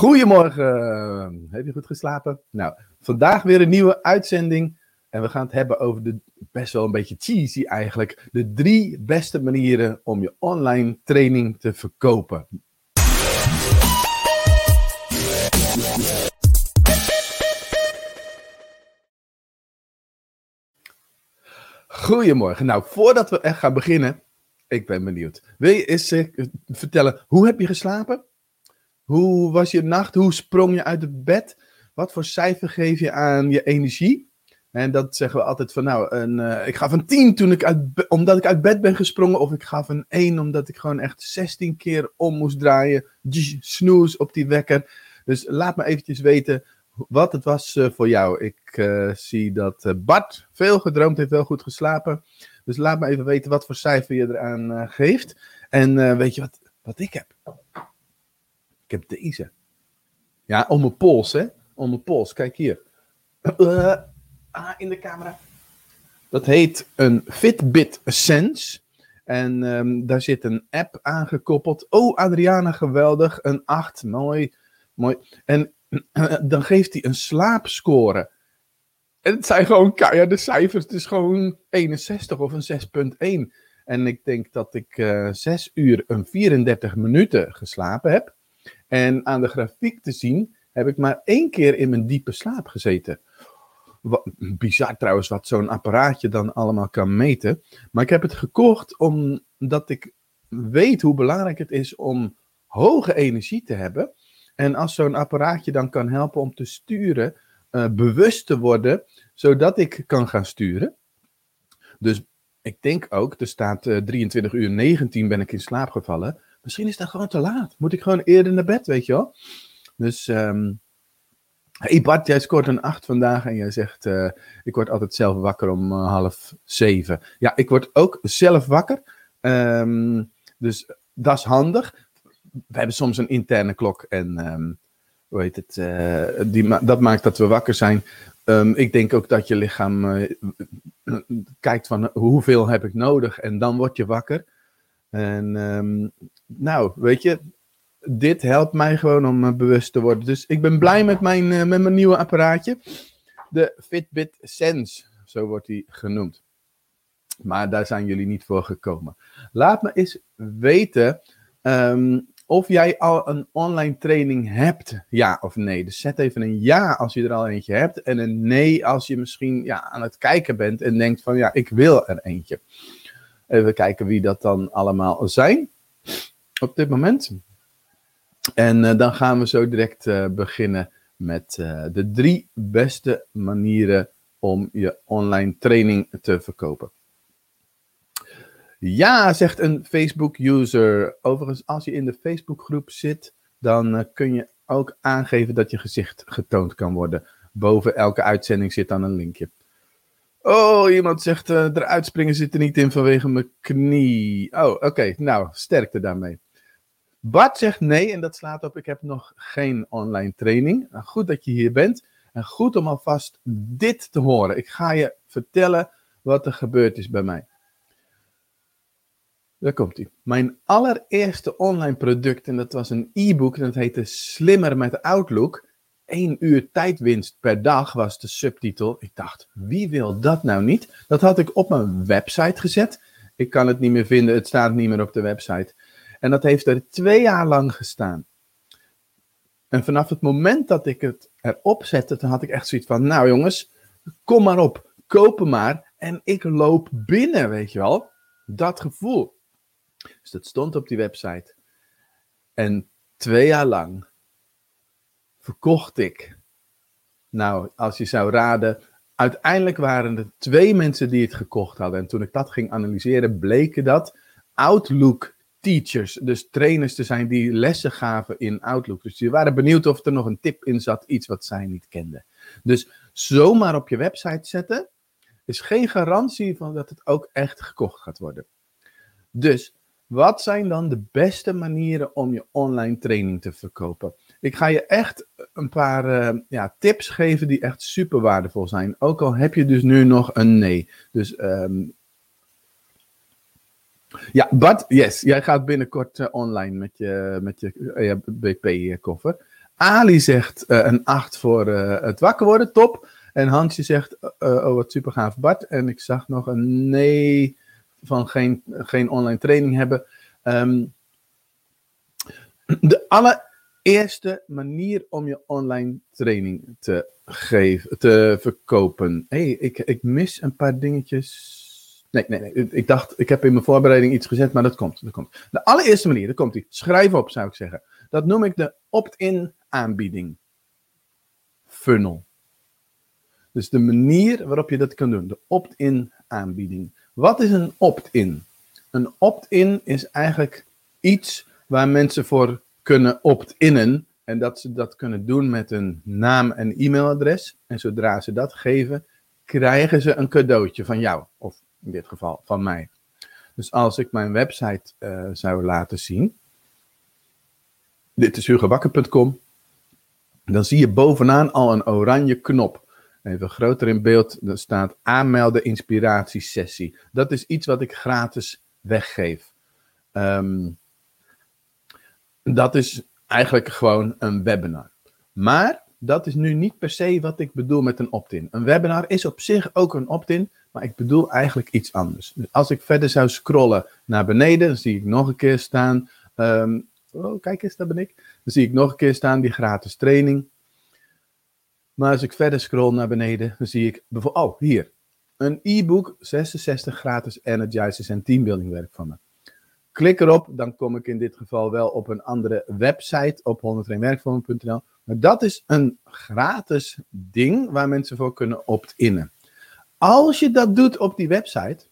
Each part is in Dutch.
Goedemorgen. Heb je goed geslapen? Nou, vandaag weer een nieuwe uitzending. En we gaan het hebben over de, best wel een beetje cheesy eigenlijk, de drie beste manieren om je online training te verkopen. Goedemorgen. Nou, voordat we echt gaan beginnen, ik ben benieuwd. Wil je eens eh, vertellen, hoe heb je geslapen? Hoe was je nacht? Hoe sprong je uit het bed? Wat voor cijfer geef je aan je energie? En dat zeggen we altijd van, nou, een, uh, ik gaf een 10 toen ik uit, omdat ik uit bed ben gesprongen. Of ik gaf een 1 omdat ik gewoon echt 16 keer om moest draaien. Snoes op die wekker. Dus laat me eventjes weten wat het was uh, voor jou. Ik uh, zie dat Bart veel gedroomd heeft, wel goed geslapen. Dus laat me even weten wat voor cijfer je eraan geeft. En weet je wat, wat ik heb? Ik heb deze. Ja, om mijn pols, hè? Om mijn pols. Kijk hier. Uh, ah, in de camera. Dat heet een Fitbit Sense. En um, daar zit een app aangekoppeld. Oh, Adriana, geweldig. Een 8. Mooi. Mooi. En dan geeft hij een slaapscore. En het zijn gewoon ja, de cijfers. Het is gewoon 61 of een 6,1. En ik denk dat ik uh, 6 uur en 34 minuten geslapen heb. En aan de grafiek te zien heb ik maar één keer in mijn diepe slaap gezeten. Wat, bizar trouwens wat zo'n apparaatje dan allemaal kan meten. Maar ik heb het gekocht omdat ik weet hoe belangrijk het is om hoge energie te hebben. En als zo'n apparaatje dan kan helpen om te sturen, uh, bewust te worden, zodat ik kan gaan sturen. Dus ik denk ook, er staat uh, 23 uur 19 ben ik in slaap gevallen. Misschien is dat gewoon te laat. Moet ik gewoon eerder naar bed, weet je wel? Dus, um, hey jij scoort een 8 vandaag en jij zegt, uh, ik word altijd zelf wakker om uh, half zeven. Ja, ik word ook zelf wakker. Um, dus dat is handig. We hebben soms een interne klok en um, hoe heet het, die dat maakt dat we wakker zijn. Um, ik denk ook dat je lichaam kijkt van hoeveel heb ik nodig en dan word je wakker. En nou, weet je, dit helpt mij gewoon om uh, bewust te worden. Dus ik ben blij met mijn, uh, met mijn nieuwe apparaatje. De Fitbit Sense, zo wordt die genoemd. Maar daar zijn jullie niet voor gekomen. Laat me eens weten um, of jij al een online training hebt, ja of nee. Dus zet even een ja als je er al eentje hebt. En een nee als je misschien ja, aan het kijken bent en denkt van ja, ik wil er eentje. Even kijken wie dat dan allemaal zijn op dit moment. En uh, dan gaan we zo direct uh, beginnen met uh, de drie beste manieren om je online training te verkopen. Ja, zegt een Facebook-user. Overigens, als je in de Facebookgroep zit, dan kun je ook aangeven dat je gezicht getoond kan worden. Boven elke uitzending zit dan een linkje. Oh, iemand zegt eruit springen zit er niet in vanwege mijn knie. Oh, oké. Nou, sterkte daarmee. Bart zegt nee en dat slaat op ik heb nog geen online training. Nou, goed dat je hier bent en goed om alvast dit te horen. Ik ga je vertellen wat er gebeurd is bij mij. Daar komt hij. Mijn allereerste online product en dat was een e-book en dat heette Slimmer met Outlook. 1 uur tijdwinst per dag was de subtitel. Ik dacht, wie wil dat nou niet? Dat had ik op mijn website gezet. Ik kan het niet meer vinden, het staat niet meer op de website. En dat heeft er twee jaar lang gestaan. En vanaf het moment dat ik het erop zette, dan had ik echt zoiets van, nou jongens, kom maar op, koop maar. En ik loop binnen, weet je wel. Dat gevoel. Dus dat stond op die website. En twee jaar lang verkocht ik. Nou, als je zou raden, uiteindelijk waren er twee mensen die het gekocht hadden. En toen ik dat ging analyseren, bleken dat Outlook teachers, dus trainers te zijn die lessen gaven in Outlook. Dus die waren benieuwd of er nog een tip in zat, iets wat zij niet kenden. Dus zomaar op je website zetten is geen garantie van dat het ook echt gekocht gaat worden. Dus wat zijn dan de beste manieren om je online training te verkopen? Ik ga je echt een paar uh, ja, tips geven die echt super waardevol zijn. Ook al heb je dus nu nog een nee. Dus um, ja, Bart, yes, jij gaat binnenkort uh, online met je, met je uh, BP-koffer. Ali zegt uh, een 8 voor het wakker worden, top. En Hansje zegt, oh wat super gaaf Bart. En ik zag nog een nee van geen, geen online training hebben. Um, de allereerste manier om je online training te geven, te verkopen. hey, ik, ik mis een paar dingetjes. Nee, nee, nee. Ik dacht, ik heb in mijn voorbereiding iets gezet, maar dat komt. Dat komt. De allereerste manier, daar komt die. Schrijf op, zou ik zeggen. Dat noem ik de opt-in aanbieding. Funnel. Dus de manier waarop je dat kan doen. De opt-in aanbieding. Wat is een opt-in? Een opt-in is eigenlijk iets waar mensen voor kunnen opt-innen. En dat ze dat kunnen doen met een naam en e-mailadres. En zodra ze dat geven, krijgen ze een cadeautje van jou. Of in dit geval van mij. Dus als ik mijn website uh, zou laten zien. Dit is hugobakker.com. Dan zie je bovenaan al een oranje knop. Even groter in beeld, er staat aanmelden inspiratiesessie. Dat is iets wat ik gratis weggeef. Um, dat is eigenlijk gewoon een webinar. Maar dat is nu niet per se wat ik bedoel met een opt-in. Een webinar is op zich ook een opt-in, maar ik bedoel eigenlijk iets anders. Dus als ik verder zou scrollen naar beneden, dan zie ik nog een keer staan. Um, oh, kijk eens, daar ben ik. Dan zie ik nog een keer staan die gratis training. Maar als ik verder scroll naar beneden, dan zie ik bijvoorbeeld, oh, hier. Een e-book, 66 gratis energizers en teambuilding werk van me. Klik erop, dan kom ik in dit geval wel op een andere website op 101werkvormen.nl. Maar dat is een gratis ding waar mensen voor kunnen opt-innen. Als je dat doet op die website,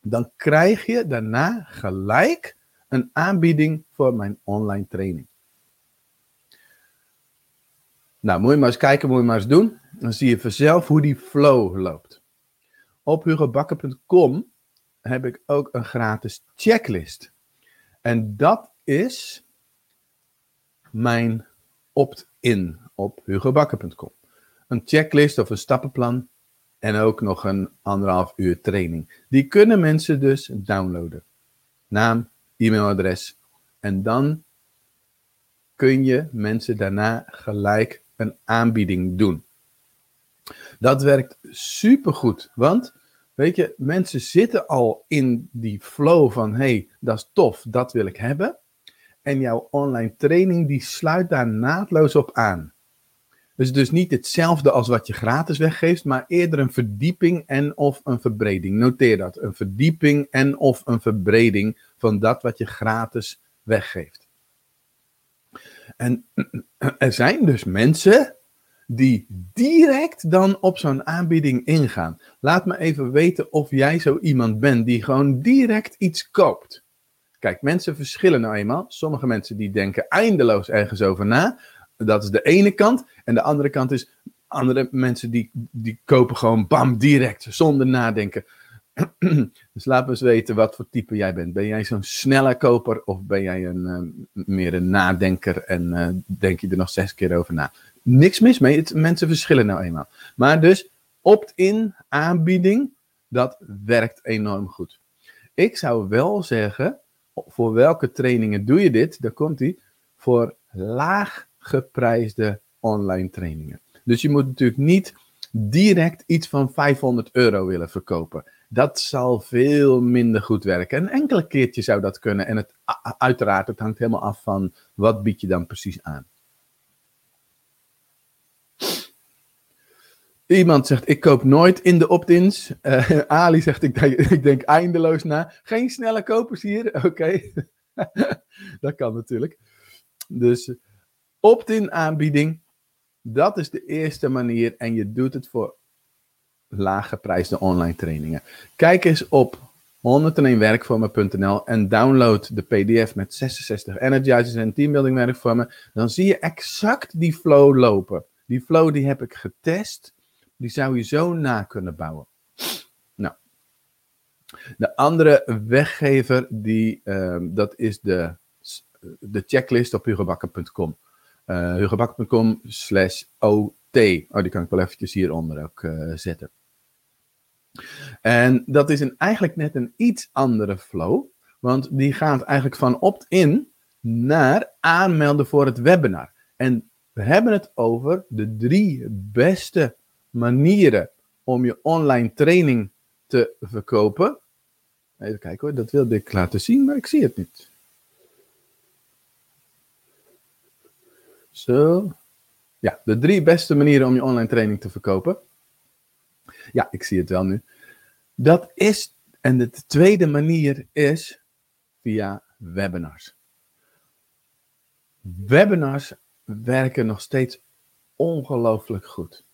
dan krijg je daarna gelijk een aanbieding voor mijn online training. Nou, moet je maar eens kijken, moet je maar eens doen. Dan zie je vanzelf hoe die flow loopt. Op hugobakker.com heb ik ook een gratis checklist. En dat is mijn opt-in op hugobakker.com. Een checklist of een stappenplan en ook nog een anderhalf uur training. Die kunnen mensen dus downloaden. Naam, e-mailadres. En dan kun je mensen daarna gelijk een aanbieding doen. Dat werkt supergoed, want weet je, mensen zitten al in die flow van hey, dat is tof, dat wil ik hebben. En jouw online training die sluit daar naadloos op aan. Dus dus niet hetzelfde als wat je gratis weggeeft, maar eerder een verdieping en of een verbreding. Noteer dat, een verdieping en of een verbreding van dat wat je gratis weggeeft. En er zijn dus mensen die direct dan op zo'n aanbieding ingaan. Laat me even weten of jij zo iemand bent die gewoon direct iets koopt. Kijk, mensen verschillen nou eenmaal. Sommige mensen die denken eindeloos ergens over na. Dat is de ene kant. En de andere kant is, andere mensen die, die kopen gewoon bam, direct, zonder nadenken. dus laat me eens weten wat voor type jij bent. Ben jij zo'n snelle koper of ben jij een, uh, meer een nadenker en uh, denk je er nog zes keer over na? Niks mis mee, het, mensen verschillen nou eenmaal. Maar dus opt-in aanbieding, dat werkt enorm goed. Ik zou wel zeggen, voor welke trainingen doe je dit? Daar komt hij. Voor laag geprijsde online trainingen. Dus je moet natuurlijk niet direct iets van 500 euro willen verkopen. Dat zal veel minder goed werken. Een enkele keertje zou dat kunnen. En het, uiteraard, het hangt helemaal af van wat bied je dan precies aan. Iemand zegt, ik koop nooit in de opt-ins. Uh, Ali zegt, ik denk, ik denk eindeloos na. Geen snelle kopers hier? Oké. dat kan natuurlijk. Dus opt-in aanbieding, dat is de eerste manier. En je doet het voor laaggeprijsde online trainingen. Kijk eens op 101werkvormen.nl en download de PDF met 66 energizers en teambuilding werkvormen. Dan zie je exact die flow lopen. Die flow die heb ik getest. Die zou je zo na kunnen bouwen. Nou, de andere weggever, die, uh, dat is de, de checklist op hugobakker.com. Uh, hugobakker.com slash OT. Oh, die kan ik wel eventjes hieronder ook uh, zetten. En dat is een, eigenlijk net een iets andere flow, want die gaat eigenlijk van opt-in naar aanmelden voor het webinar. En We hebben het over de drie beste manieren om je online training te verkopen. Even kijken hoor, dat wilde ik laten zien, maar ik zie het niet. Zo. Ja, de drie beste manieren om je online training te verkopen. Ja, ik zie het wel nu. Dat is, en de tweede manier is via webinars. Webinars werken nog steeds ongelooflijk goed.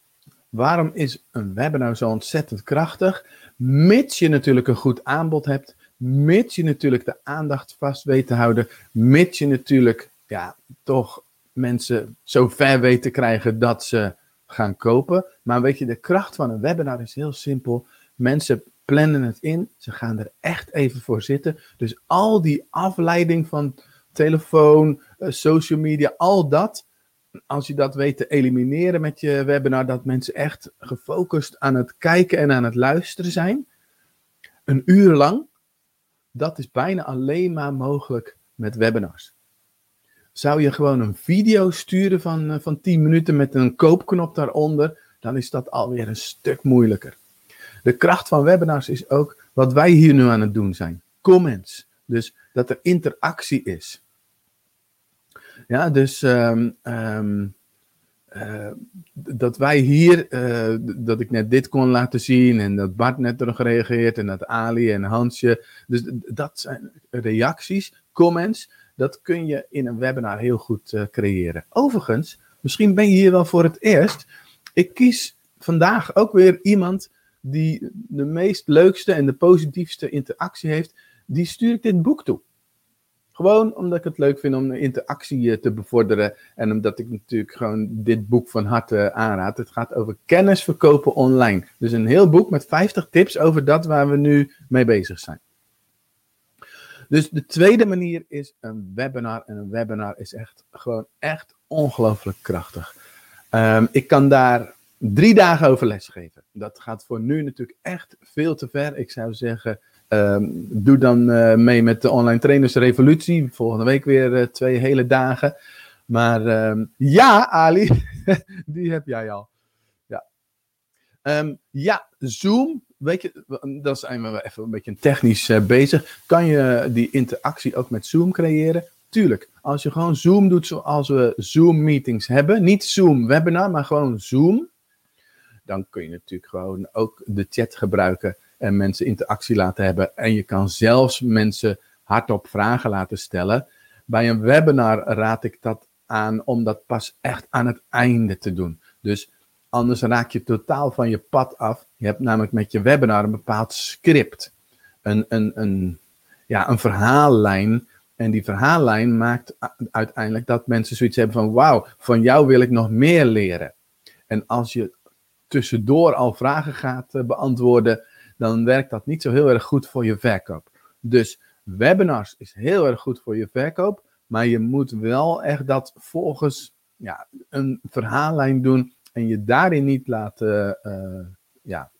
Waarom is een webinar zo ontzettend krachtig? Mits je natuurlijk een goed aanbod hebt, mits je natuurlijk de aandacht vast weet te houden, mits je natuurlijk ja, toch mensen zo ver weet te krijgen dat ze gaan kopen. Maar weet je, de kracht van een webinar is heel simpel. Mensen plannen het in, ze gaan er echt even voor zitten. Dus al die afleiding van telefoon, eh, social media, al dat, als je dat weet te elimineren met je webinar, dat mensen echt gefocust aan het kijken en aan het luisteren zijn, een uur lang, dat is bijna alleen maar mogelijk met webinars. Zou je gewoon een video sturen van, eh, van 10 minuten met een koopknop daaronder, dan is dat alweer een stuk moeilijker. De kracht van webinars is ook wat wij hier nu aan het doen zijn. Comments. Dus dat er interactie is. Ja, dus ehm, ehm, eh, dat wij hier, uh, dat ik net dit kon laten zien en dat Bart net erop gereageerd en dat Ali en Hansje. Dus dat zijn reacties, comments, dat kun je in een webinar heel goed uh, creëren. Overigens, misschien ben je hier wel voor het eerst. Ik kies vandaag ook weer iemand die de meest leukste en de positiefste interactie heeft. Die stuur ik dit boek toe. Gewoon omdat ik het leuk vind om de interactie eh, te bevorderen. En omdat ik natuurlijk gewoon dit boek van harte aanraad. Het gaat over kennis verkopen online. Dus een heel boek met 50 tips over dat waar we nu mee bezig zijn. Dus de tweede manier is een webinar. En een webinar is echt gewoon echt ongelooflijk krachtig. Um, ik kan daar drie dagen over lesgeven. Dat gaat voor nu natuurlijk echt veel te ver. Ik zou zeggen, um, doe dan uh, mee met de Online Trainers Revolutie. Volgende week weer uh, twee hele dagen. Maar um, ja, Ali, die heb jij al. Ja, um, ja Zoom. Weet je, dan zijn we even een beetje technisch uh, bezig. Kan je die interactie ook met Zoom creëren? Tuurlijk. Als je gewoon Zoom doet zoals we Zoom meetings hebben. Niet Zoom webinar, maar gewoon Zoom dan kun je natuurlijk gewoon ook de chat gebruiken en mensen interactie laten hebben. En je kan zelfs mensen hardop vragen laten stellen. Bij een webinar raad ik dat aan om dat pas echt aan het einde te doen. Dus anders raak je totaal van je pad af. Je hebt namelijk met je webinar een bepaald script. Een, een, een, ja, een verhaallijn. En die verhaallijn maakt uiteindelijk dat mensen zoiets hebben van: wauw, van jou wil ik nog meer leren. En als je tussendoor al vragen gaat uh, beantwoorden, dan werkt dat niet zo heel erg goed voor je verkoop. Dus webinars is heel erg goed voor je verkoop, maar je moet wel echt dat volgens ja, een verhaallijn doen en je daarin niet laten uh, ja,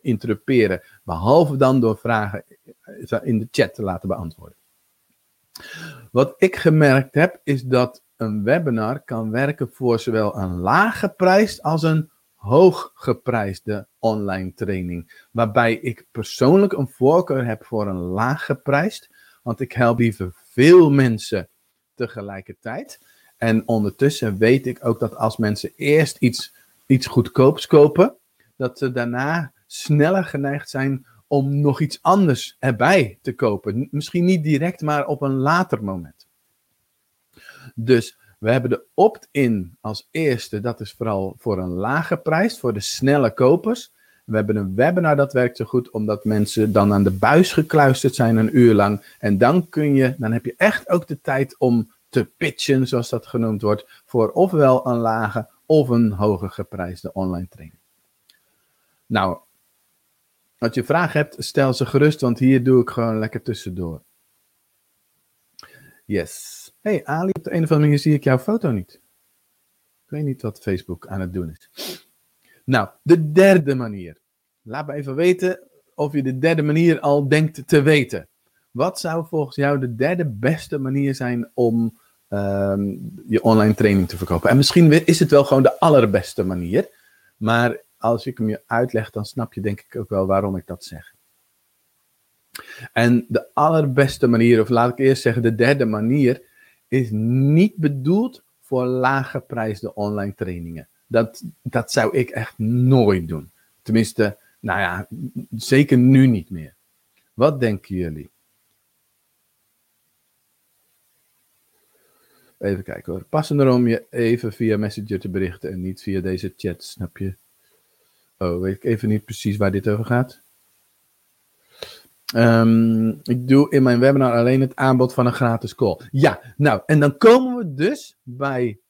interruperen, behalve dan door vragen in de chat te laten beantwoorden. Wat ik gemerkt heb, is dat een webinar kan werken voor zowel een lage prijs als een hooggeprijsde online training. Waarbij ik persoonlijk een voorkeur heb voor een laag geprijsd. Want ik help liever veel mensen tegelijkertijd. En ondertussen weet ik ook dat als mensen eerst iets, iets goedkoops kopen, dat ze daarna sneller geneigd zijn om nog iets anders erbij te kopen. Misschien niet direct, maar op een later moment. Dus we hebben de opt-in als eerste, dat is vooral voor een lage prijs, voor de snelle kopers. We hebben een webinar, dat werkt zo goed, omdat mensen dan aan de buis gekluisterd zijn een uur lang. En dan kun je, dan heb je echt ook de tijd om te pitchen, zoals dat genoemd wordt, voor ofwel een lage of een hoger geprijsde online training. Nou, als je vragen hebt, stel ze gerust, want hier doe ik gewoon lekker tussendoor. Yes hey, Ali, op de een of andere manier zie ik jouw foto niet. Ik weet niet wat Facebook aan het doen is. Nou, de derde manier. Laat me even weten of je de derde manier al denkt te weten. Wat zou volgens jou de derde beste manier zijn om ehm, je online training te verkopen. En misschien is het wel gewoon de allerbeste manier. Maar als ik hem je uitleg, dan snap je denk ik ook wel waarom ik dat zeg. En de allerbeste manier, of laat ik eerst zeggen, de derde manier, is niet bedoeld voor lage prijsde online trainingen. Dat, dat zou ik echt nooit doen. Tenminste, nou ja, zeker nu niet meer. Wat denken jullie? Even kijken hoor. Passender om je even via Messenger te berichten en niet via deze chat, snap je? Oh, weet ik even niet precies waar dit over gaat. Um, ik doe in mijn webinar alleen het aanbod van een gratis call. Ja, nou, en dan komen we dus bij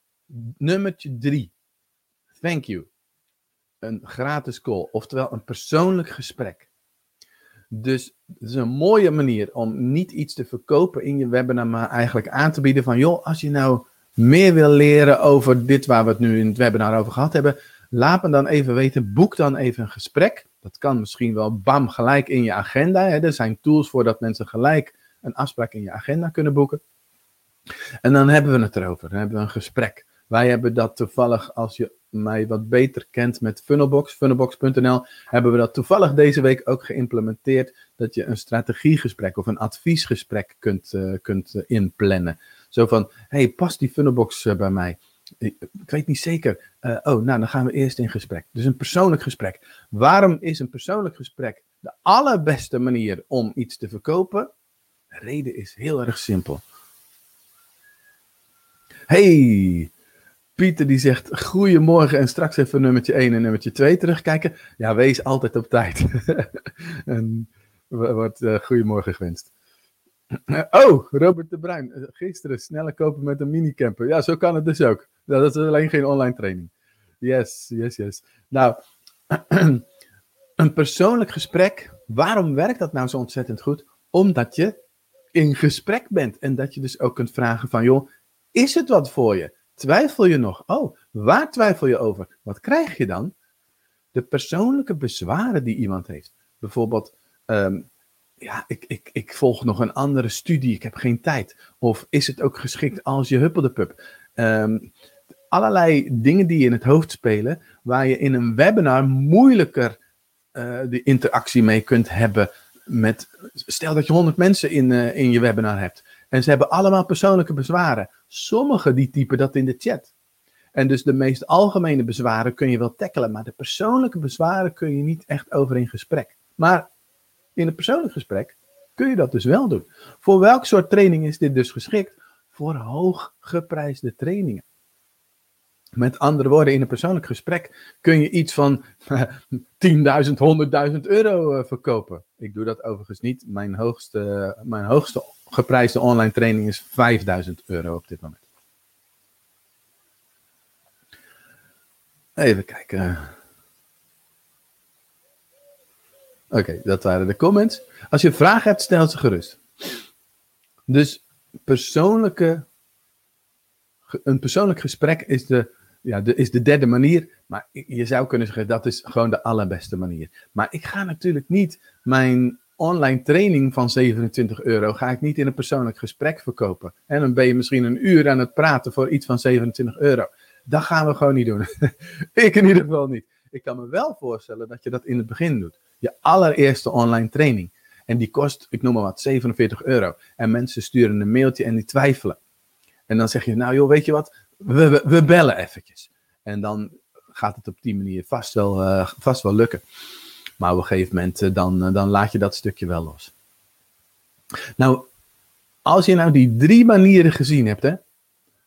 nummertje drie. Thank you. Een gratis call, oftewel een persoonlijk gesprek. Dus het is een mooie manier om niet iets te verkopen in je webinar, maar eigenlijk aan te bieden van, joh, als je nou meer wil leren over dit waar we het nu in het webinar over gehad hebben, laat me dan even weten, boek dan even een gesprek. Dat kan misschien wel bam gelijk in je agenda. Hè. Er zijn tools voor dat mensen gelijk een afspraak in je agenda kunnen boeken. En dan hebben we het erover. Dan hebben we een gesprek. Wij hebben dat toevallig, als je mij wat beter kent met Funnelbox, funnelbox.nl, hebben we dat toevallig deze week ook geïmplementeerd. Dat je een strategiegesprek of een adviesgesprek kunt, uh, kunt uh, inplannen. Zo van, hey, past die Funnelbox uh, bij mij? Ik, weet niet zeker. oh, nou, dan gaan we eerst in gesprek. Dus een persoonlijk gesprek. Waarom is een persoonlijk gesprek de allerbeste manier om iets te verkopen? De reden is heel erg simpel. Hey, Pieter die zegt goedemorgen en straks even nummertje 1 en nummertje 2 terugkijken. Ja, wees altijd op tijd. en wordt uh, goedemorgen gewenst. oh, Robert de Bruin. Eh, gisteren sneller kopen met een minicamper. Ja, zo kan het dus ook. Dat is alleen geen online training. Yes, yes, yes. Nou, een persoonlijk gesprek. Waarom werkt dat nou zo ontzettend goed? Omdat je in gesprek bent. En dat je dus ook kunt vragen van, joh, is het wat voor je? Twijfel je nog? Oh, waar twijfel je over? Wat krijg je dan? De persoonlijke bezwaren die iemand heeft. Bijvoorbeeld, um, ja, ik, ik, ik volg nog een andere studie, ik heb geen tijd. Of is het ook geschikt als je huppeldepup? Um, allerlei dingen die in het hoofd spelen, waar je in een webinar moeilijker uh, de interactie mee kunt hebben met, stel dat je 100 mensen in, uh, in je webinar hebt. En ze hebben allemaal persoonlijke bezwaren. Sommigen die typen dat in de chat. En dus de meest algemene bezwaren kun je wel tackelen, maar de persoonlijke bezwaren kun je niet echt over in gesprek. Maar in een persoonlijk gesprek kun je dat dus wel doen. Voor welk soort training is dit dus geschikt? Voor hooggeprijsde trainingen. Met andere woorden, in een persoonlijk gesprek kun je iets van 10.000, 100.000 euro eh, verkopen. Ik doe dat overigens niet. Mijn hoogste, mijn hoogste geprijsde online training is 5000 euro op dit moment. Even kijken. Oké, dat waren de comments. Als je vragen hebt, stel ze gerust. Dus persoonlijke, een persoonlijk gesprek is de, ja, is de derde manier. Maar je zou kunnen zeggen dat is gewoon de allerbeste manier. Maar ik ga natuurlijk niet mijn online training van 27 euro ga ik niet in een persoonlijk gesprek verkopen. En dan ben je misschien een uur aan het praten voor iets van 27 euro. Dat gaan we gewoon niet doen. ik in ieder geval niet. Ik kan me wel voorstellen dat je dat in het begin doet. Je allereerste online training. En die kost, ik noem maar wat, 47 euro. En mensen sturen een mailtje en die twijfelen. En dan zeg je, nou joh, weet je wat, we, we, bellen eventjes. En dan gaat het op die manier vast wel, uh, vast wel lukken. Maar op een gegeven moment eh, dan, eh, dan laat je dat stukje wel los. Nou, als je nou die drie manieren gezien hebt, hè,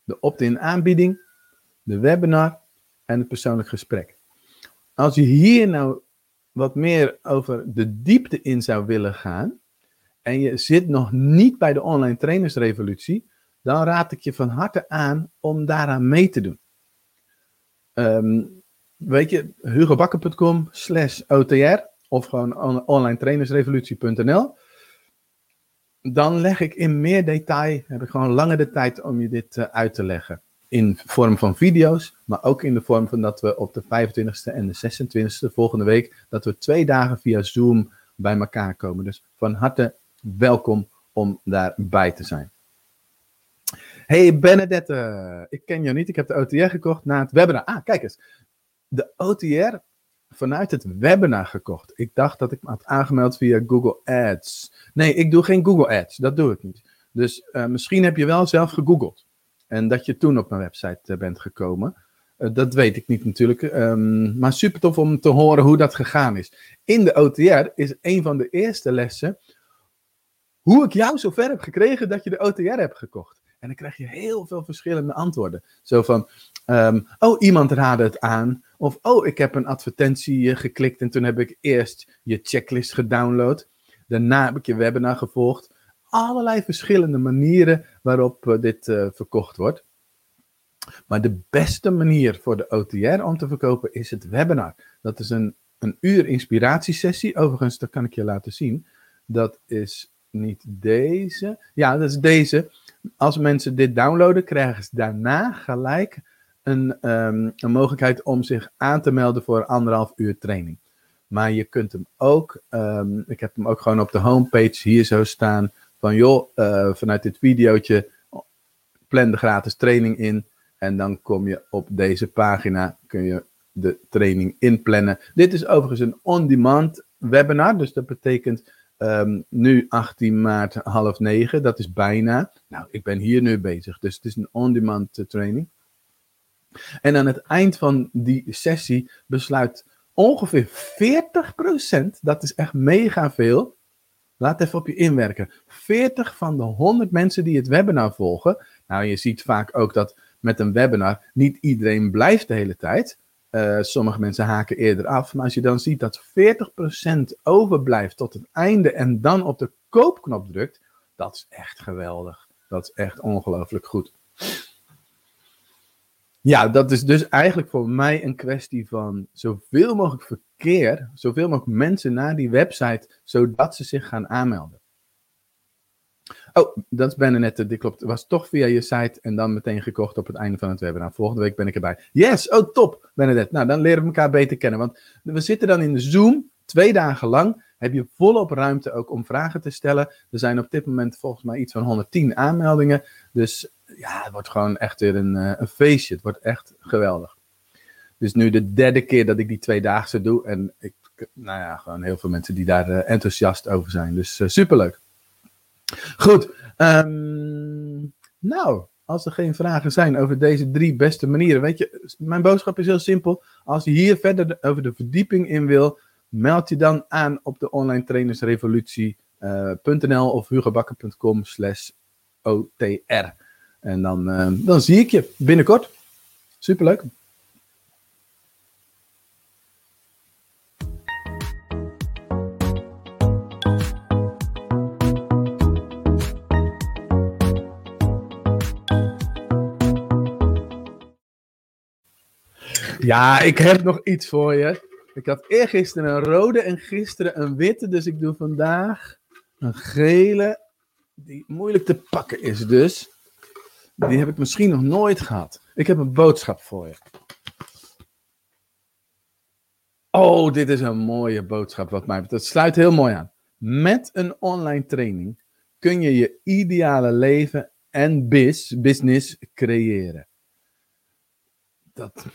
de opt-in aanbieding, de webinar en het persoonlijk gesprek. Als je hier nou wat meer over de diepte in zou willen gaan, en je zit nog niet bij de online trainersrevolutie, dan raad ik je van harte aan om daaraan mee te doen. Um, weet je, hugobakker.com slash OTR of gewoon onlinetrainersrevolutie.nl. Dan leg ik in meer detail, heb ik gewoon langer de tijd om je dit uh, uit te leggen. In vorm van video's, maar ook in de vorm van dat we op de 25e en de 26e volgende week, dat we twee dagen via Zoom bij elkaar komen. Dus van harte welkom om daarbij te zijn. Hey Benedette, ik ken jou niet. Ik heb de OTR gekocht na het webinar. Ah, kijk eens. De OTR vanuit het webinar gekocht. Ik dacht dat ik me had aangemeld via Google Ads. Nee, ik doe geen Google Ads. Dat doe ik niet. Dus uh, misschien heb je wel zelf gegoogeld. En dat je toen op mijn website uh, bent gekomen. Uh, dat weet ik niet natuurlijk. Um, maar super tof om te horen hoe dat gegaan is. In de OTR is een van de eerste lessen hoe ik jou zover heb gekregen dat je de OTR hebt gekocht. En dan krijg je heel veel verschillende antwoorden. Zo van, um, oh, iemand raadde het aan. Of, oh, ik heb een advertentie geklikt en toen heb ik eerst je checklist gedownload. Daarna heb ik je webinar gevolgd. Allerlei verschillende manieren waarop uh, dit uh, verkocht wordt. Maar de beste manier voor de OTR om te verkopen is het webinar. Dat is een, een uur inspiratiesessie. Overigens, dat kan ik je laten zien. Dat is niet deze. Ja, dat is deze. Als mensen dit downloaden, krijgen ze daarna gelijk een, um, een mogelijkheid om zich aan te melden voor anderhalf uur training. Maar je kunt hem ook, um, ik heb hem ook gewoon op de homepage hier zo staan. Van joh, uh, vanuit dit videootje plan de gratis training in. En dan kom je op deze pagina, kun je de training inplannen. Dit is overigens een on-demand webinar, dus dat betekent Um, nu 18 maart half negen, dat is bijna. Nou, ik ben hier nu bezig, dus het is een on-demand uh, training. En aan het eind van die sessie besluit ongeveer 40%, dat is echt mega veel. Laat even op je inwerken. 40 van de 100 mensen die het webinar volgen. Nou, je ziet vaak ook dat met een webinar niet iedereen blijft de hele tijd. Uh, sommige mensen haken eerder af. Maar als je dan ziet dat 40% overblijft tot het einde en dan op de koopknop drukt, dat is echt geweldig. Dat is echt ongelooflijk goed. Ja, dat is dus eigenlijk voor mij een kwestie van zoveel mogelijk verkeer, zoveel mogelijk mensen naar die website, zodat ze zich gaan aanmelden. Oh, dat is bijna net, dit klopt. Was toch via je site en dan meteen gekocht op het einde van het webinar. Volgende week ben ik erbij. Yes, oh top, Benedette. Nou, dan leren we elkaar beter kennen. Want we zitten dan in de Zoom, twee dagen lang. Heb je volop ruimte ook om vragen te stellen. Er zijn op dit moment volgens mij iets van 110 aanmeldingen. Dus ja, het wordt gewoon echt weer een, een feestje. Het wordt echt geweldig. Dus nu de derde keer dat ik die tweedaagse doe. En ik, nou ja, gewoon heel veel mensen die daar uh, enthousiast over zijn. Dus uh, superleuk. Goed. Um, nou, als er geen vragen zijn over deze drie beste manieren. Weet je, mijn boodschap is heel simpel. Als je hier verder over de verdieping in wil, meld je dan aan op de online trainersrevolutie.nl uh, of hugobakker.com slash OTR. En dan, dan zie ik je binnenkort. Superleuk. Ja, ik heb nog iets voor je. Ik had eergisteren een rode en gisteren een witte. Dus ik doe vandaag een gele. Die moeilijk te pakken is dus. Die heb ik misschien nog nooit gehad. Ik heb een boodschap voor je. Oh, dit is een mooie boodschap wat mij betreft. Sluit heel mooi aan. Met een online training kun je je ideale leven en biz, business creëren. Dat,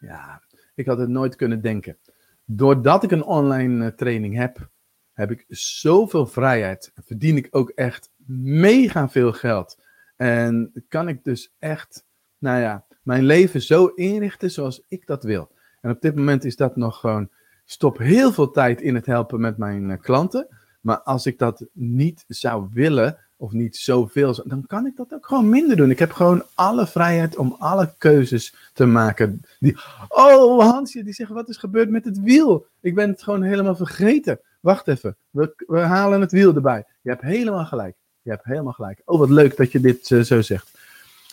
ja, ik had het nooit kunnen denken. Doordat ik een online uh, training heb, heb ik zoveel vrijheid. Verdien ik ook echt mega veel geld. En kan ik dus echt, nou ja, mijn leven zo inrichten zoals ik dat wil. En op dit moment is dat nog gewoon, stop heel veel tijd in het helpen met mijn uh, klanten. Maar als ik dat niet zou willen, of niet zoveel, dan kan ik dat ook gewoon minder doen. Ik heb gewoon alle vrijheid om alle keuzes te maken. Die, oh, Hansje, die zegt, wat is gebeurd met het wiel? Ik ben het gewoon helemaal vergeten. Wacht even, we, we halen het wiel erbij. Je hebt helemaal gelijk. Je hebt helemaal gelijk. Oh, wat leuk dat je dit uh, zo zegt.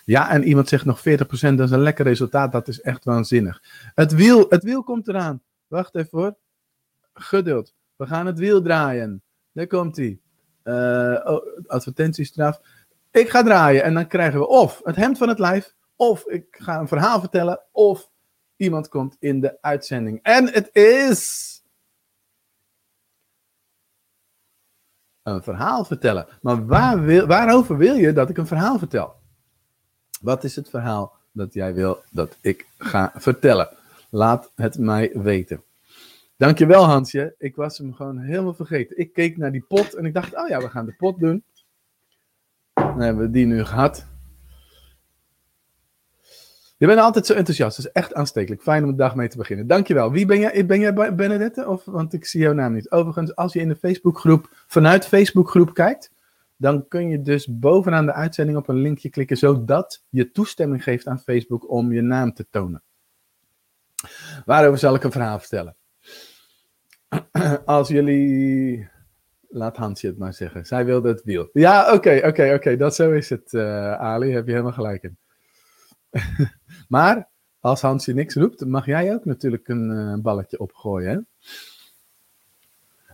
Ja, en iemand zegt nog 40%, dat is een lekker resultaat. Dat is echt waanzinnig. Het wiel, het wiel komt eraan. Wacht even hoor. Geduld. We gaan het wiel draaien. Daar komt hij advertentiestraf. Ik ga draaien en dan krijgen we of het hemd van het lijf, of ik ga een verhaal vertellen, of iemand komt in de uitzending. En het is. Een verhaal vertellen. Maar waar wil, waarover wil je dat ik een verhaal vertel? Wat is het verhaal dat jij wil dat ik ga vertellen? Laat het mij weten. Dankjewel Hansje. Ik was hem gewoon helemaal vergeten. Ik keek naar die pot en ik dacht, oh ja, we gaan de pot doen. Dan hebben we die nu gehad. Je bent altijd zo enthousiast. Dat is echt aanstekelijk. Fijn om de dag mee te beginnen. Dankjewel. Wie ben jij? Ben jij Benedette? Of, want ik zie jouw naam niet. Overigens, als je in de Facebookgroep, vanuit Facebookgroep kijkt, dan kun je dus bovenaan de uitzending op een linkje klikken, zodat je toestemming geeft aan Facebook om je naam te tonen. Waarover zal ik een verhaal vertellen? Als jullie. Laat Hansje het maar zeggen. Zij wilde het wiel. Ja, oké, oké, oké. Dat zo is het, uh, Ali. Heb je helemaal gelijk in. maar als Hansje niks roept, mag jij ook natuurlijk een uh, balletje opgooien. Hè?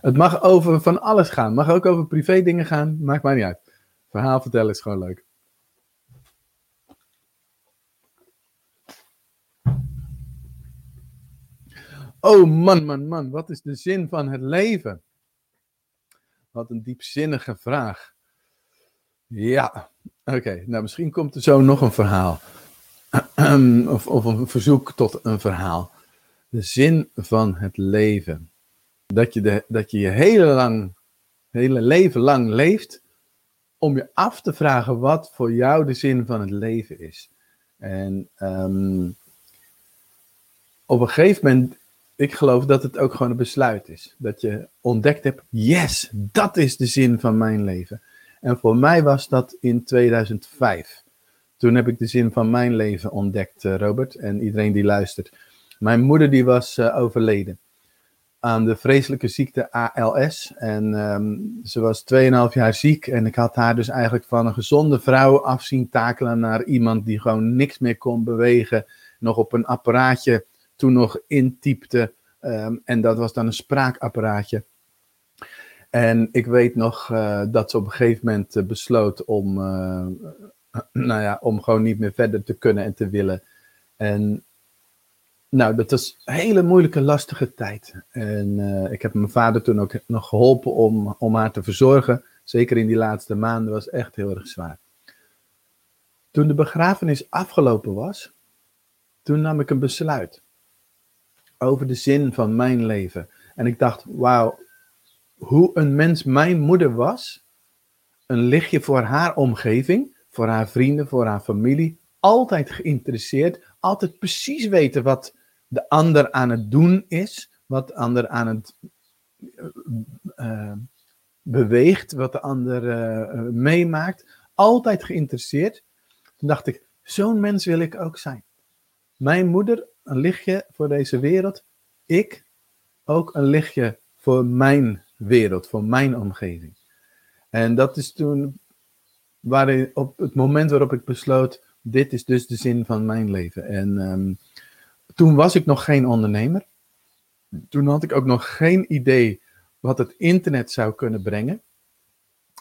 Het mag over van alles gaan. Mag ook over privé dingen gaan. Maakt mij niet uit. Verhaal vertellen is gewoon leuk. Oh man, man, man. Wat is de zin van het leven? Wat een diepzinnige vraag. Ja, oké. Nou, misschien komt er zo nog een verhaal. of, of een verzoek tot een verhaal. De zin van het leven. Dat je, de, dat je je hele, lang, hele leven lang leeft om je af te vragen wat voor jou de zin van het leven is. En um, op een gegeven moment, ik geloof dat het ook gewoon een besluit is. Dat je ontdekt hebt, yes, dat is de zin van mijn leven. En voor mij was dat in 2005. Toen heb ik de zin van mijn leven ontdekt, eh, Robert, en iedereen die luistert. Mijn moeder die was uh, overleden aan de vreselijke ziekte ALS. En um, ze was 2,5 jaar ziek. En ik had haar dus eigenlijk van een gezonde vrouw afzien takelen naar iemand die gewoon niks meer kon bewegen. Nog op een apparaatje toen nog intypte. Um, en dat was dan een spraakapparaatje. En ik weet nog uh, dat ze op een gegeven moment uh, besloot om, uh, nou ja, om gewoon niet meer verder te kunnen en te willen. En nou, dat was een hele moeilijke, lastige tijd. En ik heb mijn vader toen ook nog geholpen om, om haar te verzorgen. Zeker in die laatste maanden was echt heel erg zwaar. Toen de begrafenis afgelopen was, toen nam ik een besluit over de zin van mijn leven. En ik dacht, wauw, hoe een mens mijn moeder was, een lichtje voor haar omgeving, voor haar vrienden, voor haar familie, altijd geïnteresseerd, altijd precies weten wat de ander aan het doen is, wat de ander aan het uh, beweegt, wat de ander uh, meemaakt, altijd geïnteresseerd. Toen dacht ik, zo'n mens wil ik ook zijn. Mijn moeder, een lichtje voor deze wereld. Ik, ook een lichtje voor mijn wereld, voor mijn omgeving. En dat is toen, waarin, op het moment waarop ik besloot, dit is dus de zin van mijn leven. En um, toen was ik nog geen ondernemer. Toen had ik ook nog geen idee wat het internet zou kunnen brengen.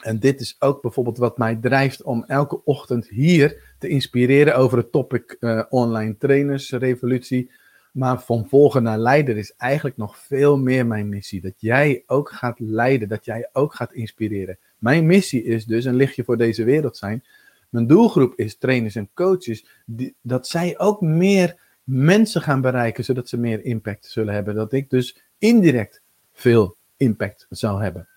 En dit is ook bijvoorbeeld wat mij drijft om elke ochtend hier te inspireren over het topic uh, online trainers, revolutie. Maar van volgen naar leider is eigenlijk nog veel meer mijn missie. Dat jij ook gaat leiden, dat jij ook gaat inspireren. Mijn missie is dus een lichtje voor deze wereld zijn. Mijn doelgroep is trainers en coaches, die, dat zij ook meer mensen gaan bereiken, zodat ze meer impact zullen hebben. Dat ik dus indirect veel impact zal hebben.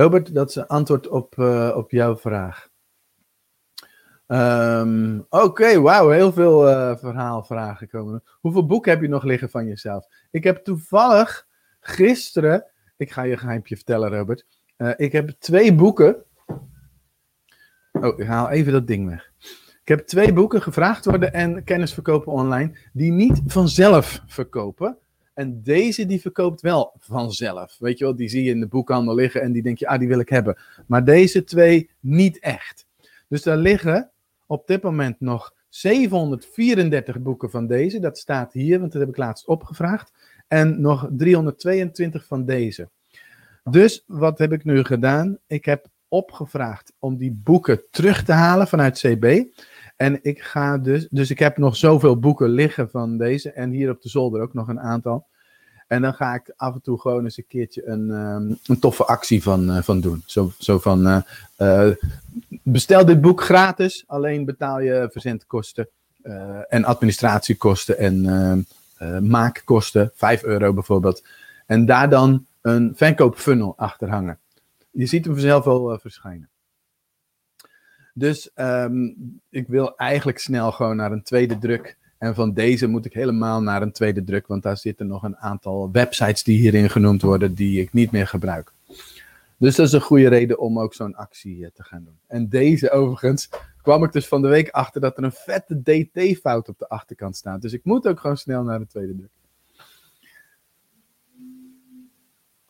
Robert, dat is een antwoord op, uh, op jouw vraag. Um, Oké, wauw, heel veel uh, verhaalvragen komen. Hoeveel boeken heb je nog liggen van jezelf? Ik heb toevallig gisteren, ik ga je een geheimpje vertellen, Robert. Uh, ik heb twee boeken. Oh, ik haal even dat ding weg. Ik heb twee boeken gevraagd worden en kennis verkopen online, die niet vanzelf verkopen. En deze die verkoopt wel vanzelf. Weet je wel, die zie je in de boekhandel liggen en die denk je, ah, die wil ik hebben. Maar deze twee niet echt. Dus daar liggen op dit moment nog 734 boeken van deze. Dat staat hier, want dat heb ik laatst opgevraagd. En nog 322 van deze. Dus wat heb ik nu gedaan? Ik heb opgevraagd om die boeken terug te halen vanuit CB. En ik ga dus, dus ik heb nog zoveel boeken liggen van deze. En hier op de zolder ook nog een aantal. En dan ga ik af en toe gewoon eens een keertje een, um, een toffe actie van, uh, van doen. Zo, zo van, uh, uh, bestel dit boek gratis, alleen betaal je verzendkosten en administratiekosten en maakkosten, 5 euro bijvoorbeeld. En daar dan een verkoopfunnel achter hangen. Je ziet hem vanzelf wel verschijnen. Dus um, ik wil eigenlijk snel gewoon naar een tweede druk. En van deze moet ik helemaal naar een tweede druk, want daar zitten nog een aantal websites die hierin genoemd worden, die ik niet meer gebruik. Dus dat is een goede reden om ook zo'n actie eh, te gaan doen. En deze overigens kwam ik dus van de week achter dat er een vette DT-fout op de achterkant staat. Dus ik moet ook gewoon snel naar de tweede druk.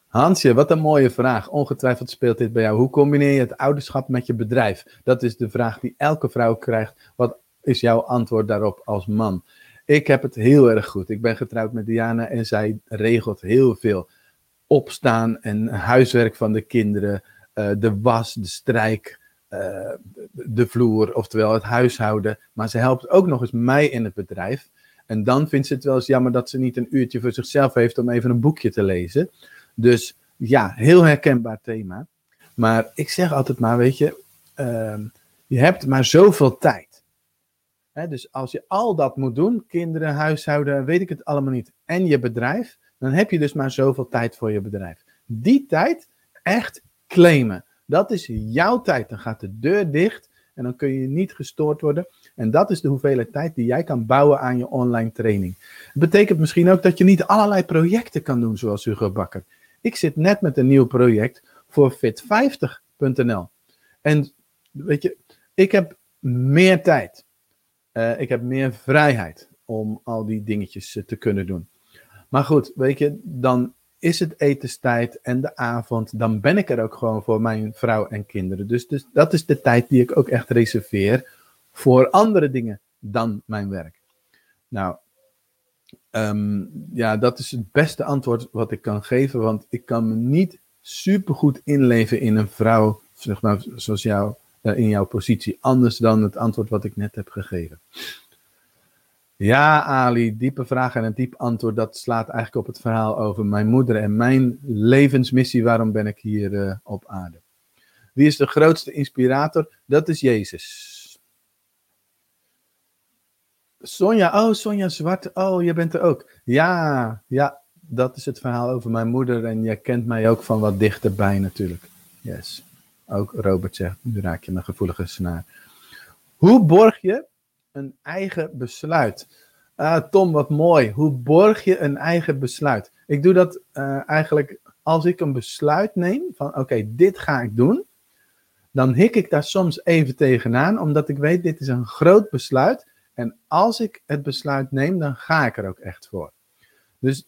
Hansje, wat een mooie vraag. Ongetwijfeld speelt dit bij jou. Hoe combineer je het ouderschap met je bedrijf? Dat is de vraag die elke vrouw krijgt. Wat is jouw antwoord daarop als man? Ik heb het heel erg goed. Ik ben getrouwd met Diana en zij regelt heel veel. Opstaan en huiswerk van de kinderen, uh, de was, de strijk, uh, de vloer, oftewel het huishouden. Maar ze helpt ook nog eens mij in het bedrijf. En dan vindt ze het wel eens jammer dat ze niet een uurtje voor zichzelf heeft om even een boekje te lezen. Dus ja, heel herkenbaar thema. Maar ik zeg altijd maar, weet je, uh, je hebt maar zoveel tijd. Dus als je al dat moet doen, kinderen, huishouden, weet ik het allemaal niet, en je bedrijf, dan heb je dus maar zoveel tijd voor je bedrijf. Die tijd echt claimen. Dat is jouw tijd. Dan gaat de deur dicht en dan kun je niet gestoord worden. En dat is de hoeveelheid tijd die jij kan bouwen aan je online training. Het betekent misschien ook dat je niet allerlei projecten kan doen zoals Hugo Bakker. Ik zit net met een nieuw project voor fit50.nl. En weet je, ik heb meer tijd. Uh, ik heb meer vrijheid om al die dingetjes uh, te kunnen doen. Maar goed, weet je, dan is het etenstijd en de avond. Dan ben ik er ook gewoon voor mijn vrouw en kinderen. Dus, dus dat is de tijd die ik ook echt reserveer voor andere dingen dan mijn werk. Nou, Um, ja, dat is het beste antwoord wat ik kan geven, want ik kan me niet supergoed inleven in een vrouw, zeg maar, zoals jou, uh, in jouw positie, anders dan het antwoord wat ik net heb gegeven. Ja, Ali, diepe vraag en een diep antwoord, dat slaat eigenlijk op het verhaal over mijn moeder en mijn levensmissie, waarom ben ik hier uh, op aarde. Wie is de grootste inspirator? Dat is Jezus. Sonja, oh Sonja Zwart, oh je bent er ook. Ja, ja, dat is het verhaal over mijn moeder en jij kent mij ook van wat dichterbij natuurlijk. Yes. Ook Robert zegt, nu raak je mijn gevoelige snaar. Hoe borg je een eigen besluit? Uh, Tom, wat mooi. Hoe borg je een eigen besluit? Ik doe dat uh, eigenlijk als ik een besluit neem van oké, dit ga ik doen. Dan hik ik daar soms even tegenaan, omdat ik weet dit is een groot besluit. En als ik het besluit neem, dan ga ik er ook echt voor. Dus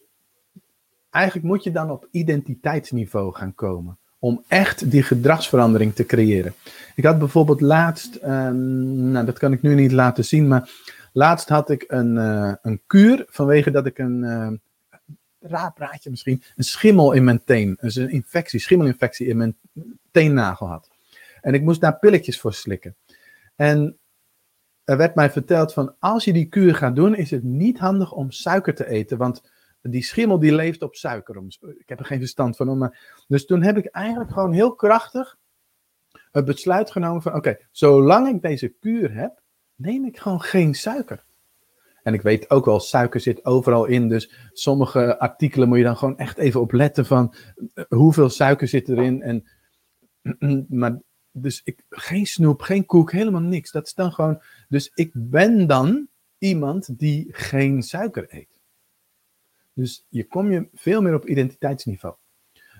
eigenlijk moet je dan op identiteitsniveau gaan komen. Om echt die gedragsverandering te creëren. Ik had bijvoorbeeld laatst, um, nou dat kan ik nu niet laten zien, maar laatst had ik een, uh, een kuur vanwege dat ik een, uh, raar misschien, een schimmel in mijn teen, dus een infectie, schimmelinfectie in mijn teennagel had. En ik moest daar pilletjes voor slikken. En er werd mij verteld van als je die kuur gaat doen, is het niet handig om suiker te eten, want die schimmel die leeft op suiker. Ik heb er geen verstand van. Maar, dus toen heb ik eigenlijk gewoon heel krachtig het besluit genomen van oké, zolang ik deze kuur heb, neem ik gewoon geen suiker. En ik weet ook wel, suiker zit overal in. Dus sommige artikelen moet je dan gewoon echt even op letten van eh, hoeveel suiker zit erin. En, maar dus ik, geen snoep, geen koek, helemaal niks. Dat is dan gewoon. Dus ik ben dan iemand die geen suiker eet. Dus je kom je veel meer op identiteitsniveau.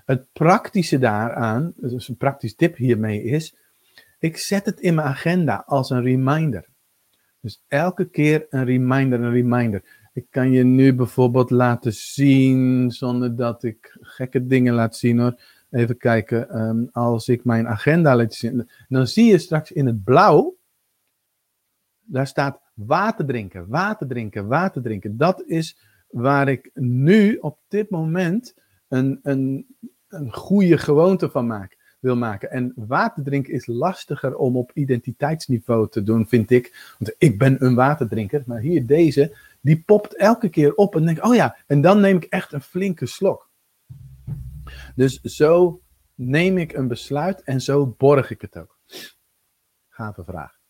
Het praktische daaraan, dus een praktisch tip hiermee is, ik zet het in mijn agenda als een reminder. Dus elke keer een reminder, een reminder. Ik kan je nu bijvoorbeeld laten zien, zonder dat ik gekke dingen laat zien hoor. Even kijken, um, als ik mijn agenda laat zien, dan zie je straks in het blauw, daar staat water drinken, water drinken, water drinken. Dat is waar ik nu op dit moment een, een, een goede gewoonte van maak, wil maken. En water drinken is lastiger om op identiteitsniveau te doen, vind ik. Want ik ben een waterdrinker, maar hier deze, die popt elke keer op en denk, oh ja, en dan neem ik echt een flinke slok. Dus zo neem ik een besluit en zo borg ik het ook. Gave vraag.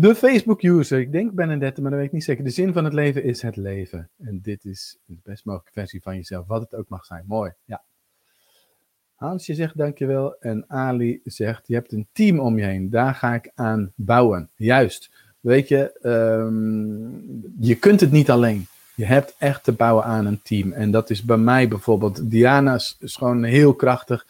De Facebook-user, ik denk Benedette, maar dat weet ik niet zeker. De zin van het leven is het leven. En dit is de best mogelijke versie van jezelf, wat het ook mag zijn. Mooi, ja. Hansje zegt dankjewel. En Ali zegt, je hebt een team om je heen. Daar ga ik aan bouwen. Juist. Weet je, ehm, je kunt het niet alleen. Je hebt echt te bouwen aan een team. En dat is bij mij bijvoorbeeld. Diana is, gewoon heel krachtig.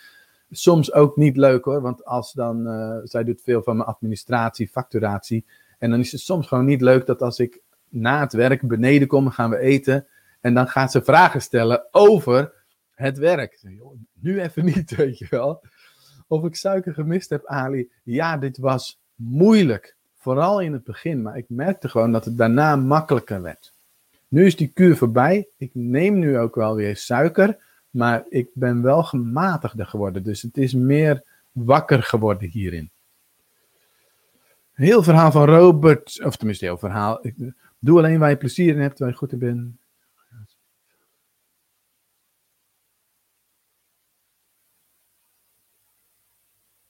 Soms ook niet leuk hoor. Want als dan, uh, zij doet veel van mijn administratie, facturatie. En dan is het soms gewoon niet leuk dat als ik na het werk beneden kom, gaan we eten. En dan gaat ze vragen stellen over het werk. Nu even niet, weet je wel. Of ik suiker gemist heb, Ali. Ja, dit was moeilijk. Vooral in het begin. Maar ik merkte gewoon dat het daarna makkelijker werd. Nu is die kuur voorbij. Ik neem nu ook wel weer suiker. Maar ik ben wel gematigder geworden. Dus het is meer wakker geworden hierin. Heel verhaal van Robert. Of tenminste, heel verhaal. Ik doe alleen waar je plezier in hebt, waar je goed in bent.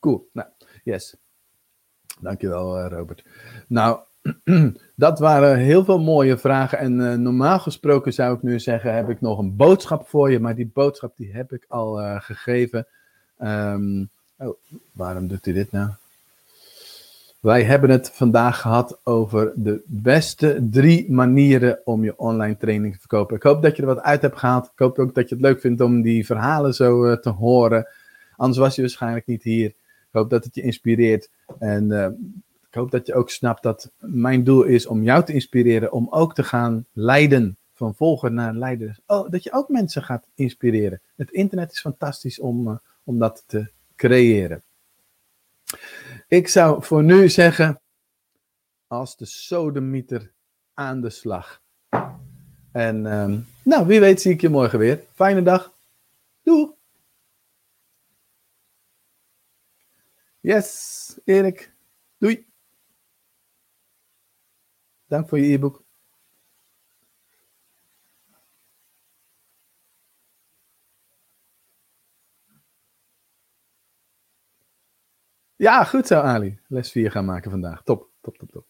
Cool. Nou, yes. Dankjewel, uh, Robert. Nou, dat waren heel veel mooie vragen. En uh, normaal gesproken zou ik nu zeggen, heb ik nog een boodschap voor je. Maar die boodschap die heb ik al uh, gegeven. Um, oh, waarom doet hij dit nou? Wij hebben het vandaag gehad over de beste drie manieren om je online training te verkopen. Ik hoop dat je er wat uit hebt gehaald. Ik hoop ook dat je het leuk vindt om die verhalen zo te horen. Anders was je waarschijnlijk niet hier. Ik hoop dat het je inspireert. En ik hoop dat je ook snapt dat mijn doel is om jou te inspireren. Om ook te gaan leiden. Van volger naar leider. Oh, dat je ook mensen gaat inspireren. Het internet is fantastisch om, uh, om dat te creëren. Ik zou voor nu zeggen. Als de sodemieter aan de slag. En um, nou, wie weet zie ik je morgen weer. Fijne dag. Doei. Yes, Erik. Doei. Dank voor je e-book. Ja, goed zo, Ali. Les 4 gaan maken vandaag. Top, top, top, top.